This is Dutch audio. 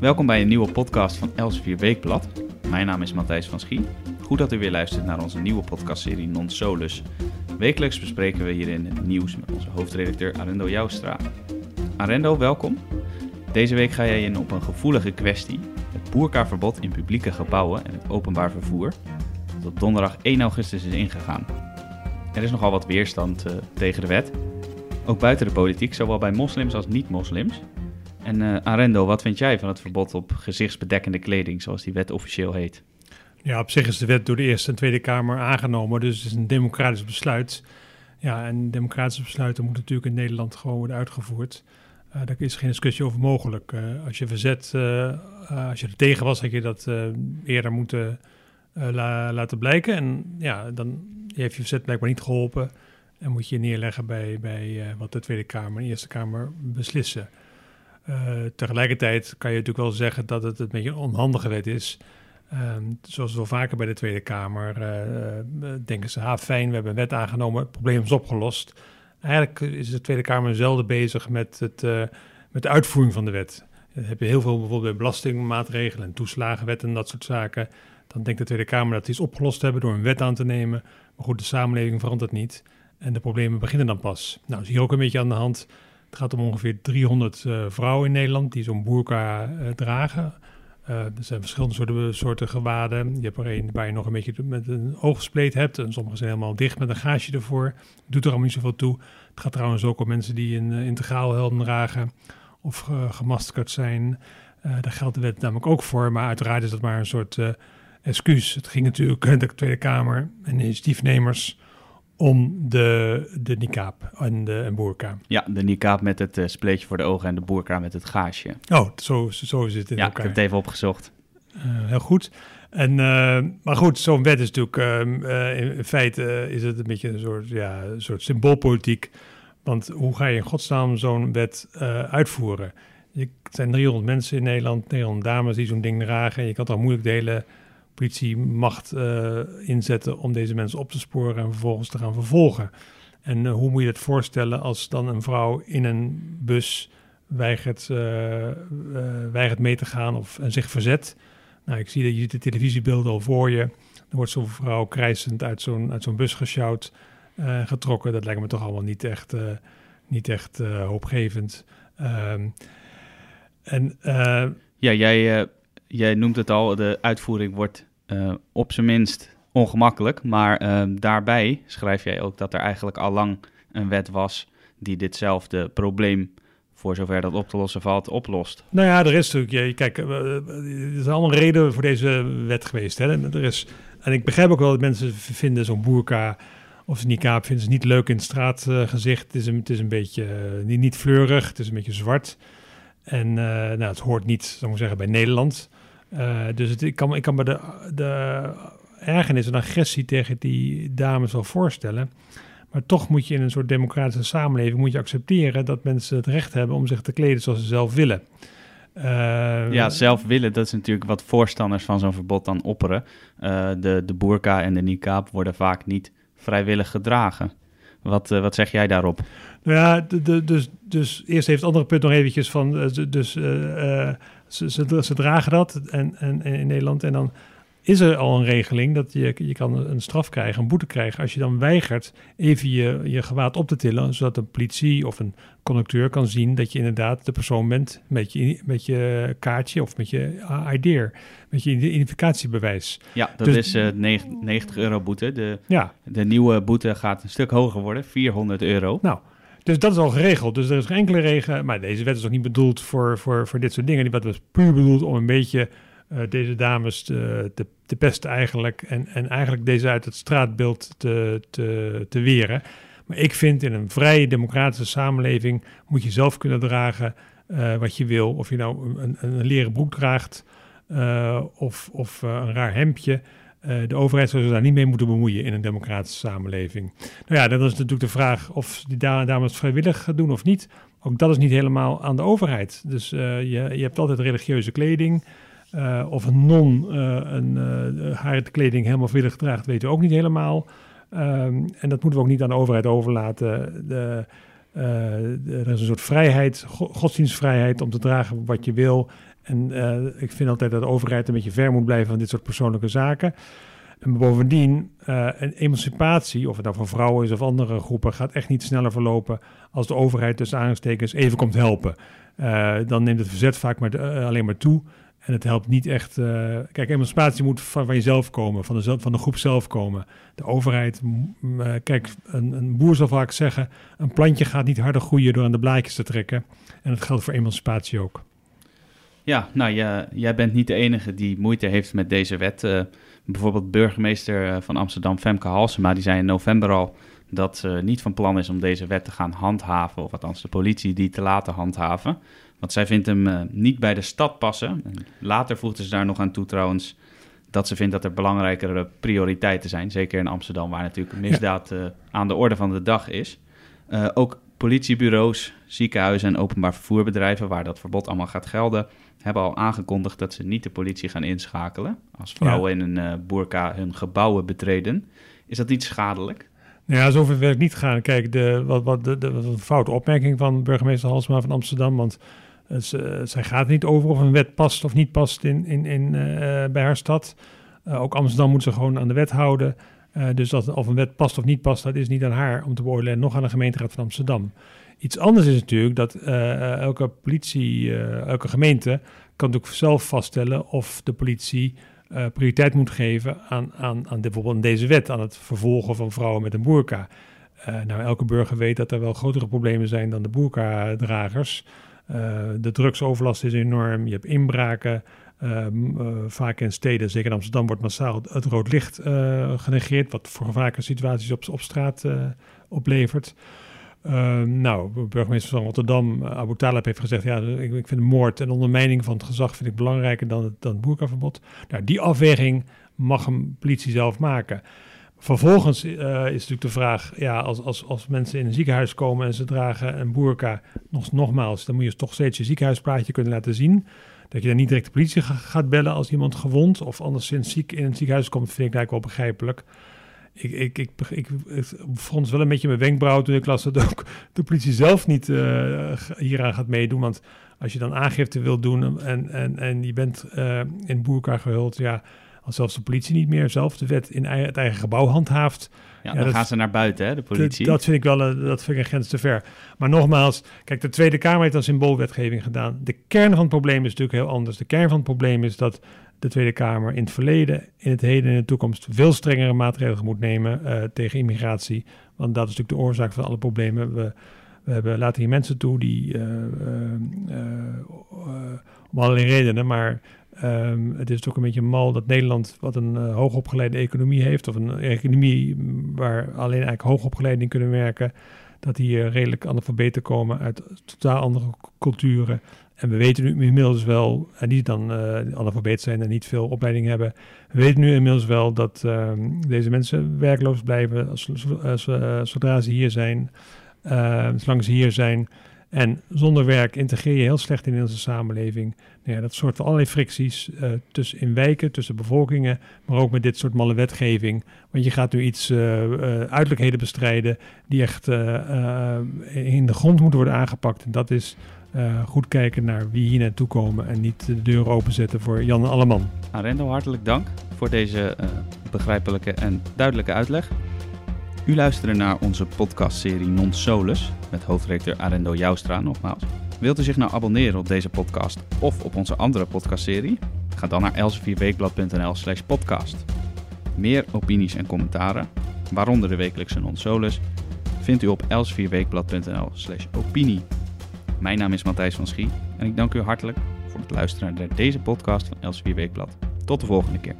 Welkom bij een nieuwe podcast van Elsevier Weekblad. Mijn naam is Matthijs van Schie. Goed dat u weer luistert naar onze nieuwe podcastserie Non Solus. Wekelijks bespreken we hierin het nieuws met onze hoofdredacteur Arendo Joustra. Arendo, welkom. Deze week ga jij in op een gevoelige kwestie: het boerkaverbod in publieke gebouwen en het openbaar vervoer, dat op donderdag 1 augustus is ingegaan. Er is nogal wat weerstand uh, tegen de wet, ook buiten de politiek, zowel bij moslims als niet-moslims. En uh, Arendo, wat vind jij van het verbod op gezichtsbedekkende kleding, zoals die wet officieel heet? Ja, op zich is de wet door de Eerste en Tweede Kamer aangenomen, dus het is een democratisch besluit. Ja, en democratische besluiten moeten natuurlijk in Nederland gewoon worden uitgevoerd. Uh, daar is geen discussie over mogelijk. Uh, als je verzet, als je er tegen was, had je dat eerder moeten la laten blijken. En ja, dan heeft je verzet blijkbaar niet geholpen. En moet je neerleggen bij, bij wat de Tweede Kamer en Eerste Kamer beslissen. Tegelijkertijd kan je natuurlijk wel zeggen dat het een beetje een onhandige wet is. Um, zoals wel vaker bij de Tweede Kamer denken ze, ha fijn, we hebben een wet aangenomen, het probleem is opgelost. Eigenlijk is de Tweede Kamer zelden bezig met, het, met de uitvoering van de wet. Dan heb je heel veel bijvoorbeeld bij belastingmaatregelen en toeslagenwetten en dat soort zaken. Dan denkt de Tweede Kamer dat die iets opgelost hebben door een wet aan te nemen. Maar goed, de samenleving verandert niet en de problemen beginnen dan pas. Nou, is hier ook een beetje aan de hand. Het gaat om ongeveer 300 uh, vrouwen in Nederland die zo'n boerka uh, dragen. Uh, er zijn verschillende soorten, soorten gewaden. Je hebt er een waar je nog een beetje met een oogspleet hebt. En sommige zijn helemaal dicht met een gaasje ervoor. Doet er allemaal niet zoveel toe. Het gaat trouwens ook om mensen die een integraal helm dragen of gemaskerd zijn. daar geldt de wet namelijk ook voor. Maar uiteraard is dat maar een soort excuus. Het ging natuurlijk de Tweede Kamer en initiatiefnemers om de, de niqab en de en boerka. Ja, de niqab met het uh, spleetje voor de ogen en de boerka met het gaasje. Oh, zo, zo is het in ja, elkaar. ik heb het even opgezocht. Uh, heel goed. En, uh, maar goed, zo'n wet is natuurlijk, in, in, feite is het een beetje een soort, ja, een soort symboolpolitiek. Want hoe ga je in godsnaam zo'n wet uitvoeren? Je, het zijn 300 mensen in Nederland, 300 dames die zo'n ding dragen. En je kan toch moeilijk delen macht uh, inzetten om deze mensen op te sporen en vervolgens te gaan vervolgen. En uh, hoe moet je het voorstellen als dan een vrouw in een bus weigert, uh, weigert mee te gaan of en zich verzet? Nou, ik zie dat je de televisiebeelden al voor je. Dan wordt zo'n vrouw krijsend uit zo'n zo'n bus gesjouwd, getrokken. Dat lijkt me toch allemaal niet echt, niet echt hoopgevend. Um, en, ja, jij jij noemt het al, de uitvoering wordt uh, op zijn minst ongemakkelijk. Maar uh, daarbij schrijf jij ook dat er eigenlijk al lang een wet was die ditzelfde probleem, voor zover dat op te lossen valt, oplost. Nou ja, er is natuurlijk, kijk, uh, er is allemaal reden voor deze wet geweest. Hè? Er is, en ik begrijp ook wel dat mensen vinden zo'n boerka of niqab vinden ze niet leuk in het straatgezicht. het, is een, het is een beetje niet, niet fleurig, het is een beetje zwart. En nou, het hoort niet, zou ik zeggen, bij Nederland. Uh, dus het, ik, kan, ik kan me de, de ergernis en agressie tegen die dames wel voorstellen. Maar toch moet je in een soort democratische samenleving moet je accepteren dat mensen het recht hebben om zich te kleden zoals ze zelf willen. Uh, ja, zelf willen, dat is natuurlijk wat voorstanders van zo'n verbod dan opperen. Uh, de, de burka en de niqab worden vaak niet vrijwillig gedragen. Wat, uh, wat zeg jij daarop? Nou ja, de, de, dus, dus eerst heeft het andere punt nog eventjes van... dus ze, ze, ze, dragen dat en, en, en in Nederland. En dan is er al een regeling dat je, je kan een straf krijgen, een boete krijgen, als je dan weigert even je, je gewaad op te tillen, zodat een politie of een conducteur kan zien dat je inderdaad de persoon bent met je, met je kaartje of met je ID, met je identificatiebewijs. Ja, dat dus, is uh, 90 euro boete. De, ja. de nieuwe boete gaat een stuk hoger worden, 400 euro. Nou, dus dat is al geregeld. Dus er is geen enkele regen. Maar deze wet is ook niet bedoeld voor, voor, voor dit soort dingen. Die wet was puur bedoeld om een beetje uh, deze dames te, te, te, pesten eigenlijk. En, en eigenlijk deze uit het straatbeeld te, te, te weren. Maar ik vind in een vrije democratische samenleving moet je zelf kunnen dragen uh, wat je wil. Of je nou een, een, leren broek draagt of, of een raar hemdje. Uh, de overheid zou zich daar niet mee moeten bemoeien in een democratische samenleving. Nou ja, dan is natuurlijk de vraag of die dames vrijwillig doen of niet. Ook dat is niet helemaal aan de overheid. Dus uh, je, je hebt altijd religieuze kleding. Uh, of een non een, haar kleding helemaal vrijwillig draagt, weten we ook niet helemaal. Um, en dat moeten we ook niet aan de overheid overlaten. De, er is een soort vrijheid, godsdienstvrijheid om te dragen wat je wil. En uh, ik vind altijd dat de overheid een beetje ver moet blijven van dit soort persoonlijke zaken. En bovendien, uh, een emancipatie, of het nou voor vrouwen is of andere groepen, gaat echt niet sneller verlopen als de overheid tussen aanstekens even komt helpen. Uh, dan neemt het verzet vaak maar alleen maar toe. En het helpt niet echt. Kijk, emancipatie moet van, van, jezelf komen, van de, van de groep zelf komen. De overheid, kijk, een, een, boer zal vaak zeggen: een plantje gaat niet harder groeien door aan de blaadjes te trekken. En dat geldt voor emancipatie ook. Ja, nou, jij, jij bent niet de enige die moeite heeft met deze wet. Uh, bijvoorbeeld burgemeester van Amsterdam, Femke Halsema, die zei in november al dat ze niet van plan is om deze wet te gaan handhaven, of althans de politie die te laten handhaven. Want zij vindt hem uh, niet bij de stad passen. En later voegde ze daar nog aan toe trouwens dat ze vindt dat er belangrijkere prioriteiten zijn. Zeker in Amsterdam, waar natuurlijk misdaad ja. uh, aan de orde van de dag is. Uh, ook politiebureaus, ziekenhuizen en openbaar vervoerbedrijven, waar dat verbod allemaal gaat gelden, hebben al aangekondigd dat ze niet de politie gaan inschakelen als vrouwen ja. in een boerka hun gebouwen betreden. Is dat niet schadelijk? Nou ja, zover wil ik niet gaan. Kijk, de, wat, wat, de, de, de foute opmerking van burgemeester Halsma van Amsterdam, want dus, uh, zij gaat niet over of een wet past of niet past in, in, in, uh, bij haar stad. Uh, ook Amsterdam moet ze gewoon aan de wet houden. Dus dat of een wet past of niet past, dat is niet aan haar om te beoordelen, nog aan de gemeenteraad van Amsterdam. Iets anders is natuurlijk dat elke politie, elke gemeente kan natuurlijk zelf vaststellen of de politie prioriteit moet geven aan, aan, aan bijvoorbeeld deze wet, aan het vervolgen van vrouwen met een boerka. nou, elke burger weet dat er wel grotere problemen zijn dan de boerka-dragers. De drugsoverlast is enorm. Je hebt inbraken. Uh, uh, vaak in steden, zeker in Amsterdam, wordt massaal het rood licht uh, genegeerd, wat voor gevaarlijke situaties op, op straat oplevert. nou, burgemeester van Rotterdam, Abu Talib, heeft gezegd: ja, ik, ik vind moord en ondermijning van het gezag vind ik belangrijker dan het, dan boerkaverbod. Nou, die afweging mag een politie zelf maken. Vervolgens is natuurlijk de vraag, ja, als, als, als mensen in een ziekenhuis komen en ze dragen een boerka, nog, nogmaals, dan moet je toch steeds je ziekenhuisplaatje kunnen laten zien. Dat je dan niet direct de politie ga, gaat bellen als iemand gewond of anderszins ziek in het ziekenhuis komt, vind ik eigenlijk wel begrijpelijk. Ik, ik, ik, ik, ik frons wel een beetje mijn wenkbrauw toen ik las dat ook de politie zelf niet uh, hieraan gaat meedoen. Want als je dan aangifte wil doen en, en, en je bent uh, in boerka gehuld, ja als zelfs de politie niet meer zelf de wet in het eigen gebouw handhaaft. Ja, dan gaan ze naar buiten, hè, de politie. Dat, vind ik wel een, dat vind ik een grens te ver. Maar nogmaals, kijk, de Tweede Kamer heeft dan symboolwetgeving gedaan. De kern van het probleem is natuurlijk heel anders. De kern van het probleem is dat de Tweede Kamer in het verleden, in het heden en in de toekomst veel strengere maatregelen moet nemen uh, tegen immigratie. Want dat is natuurlijk de oorzaak van alle problemen. We, we hebben, laten hier mensen toe die uh, uh, om allerlei redenen, maar Um, het is toch een beetje mal dat Nederland, wat een uh, hoogopgeleide economie heeft, of een economie waar alleen eigenlijk hoogopgeleiden in kunnen werken, dat die uh, redelijk analfabeten komen uit totaal andere culturen. En we weten nu inmiddels wel, en die dan uh, analfabeet zijn en niet veel opleiding hebben, we weten nu inmiddels wel dat um, deze mensen werkloos blijven als, als, zodra ze hier zijn, zolang ze hier zijn. En zonder werk integreer je heel slecht in onze samenleving. Nou ja, dat soort van allerlei fricties uh, tussen in wijken, tussen bevolkingen, maar ook met dit soort malle wetgeving. Want je gaat nu iets uh, uiterlijkheden bestrijden die echt in de grond moeten worden aangepakt. En dat is goed kijken naar wie hier naartoe komen en niet de deuren openzetten voor Jan en Alleman. Arendo, hartelijk dank voor deze begrijpelijke en duidelijke uitleg. U luisterde naar onze podcastserie Non Solus met hoofdredacteur Arendo Joustra nogmaals. Wilt u zich nou abonneren op deze podcast of op onze andere podcastserie? Ga dan naar elsevierweekblad.nl slash podcast. Meer opinies en commentaren, waaronder de wekelijkse Non Solus, vindt u op elsevierweekblad.nl slash opinie. Mijn naam is Matthijs van Schie en ik dank u hartelijk voor het luisteren naar deze podcast van Elsevier Weekblad. Tot de volgende keer.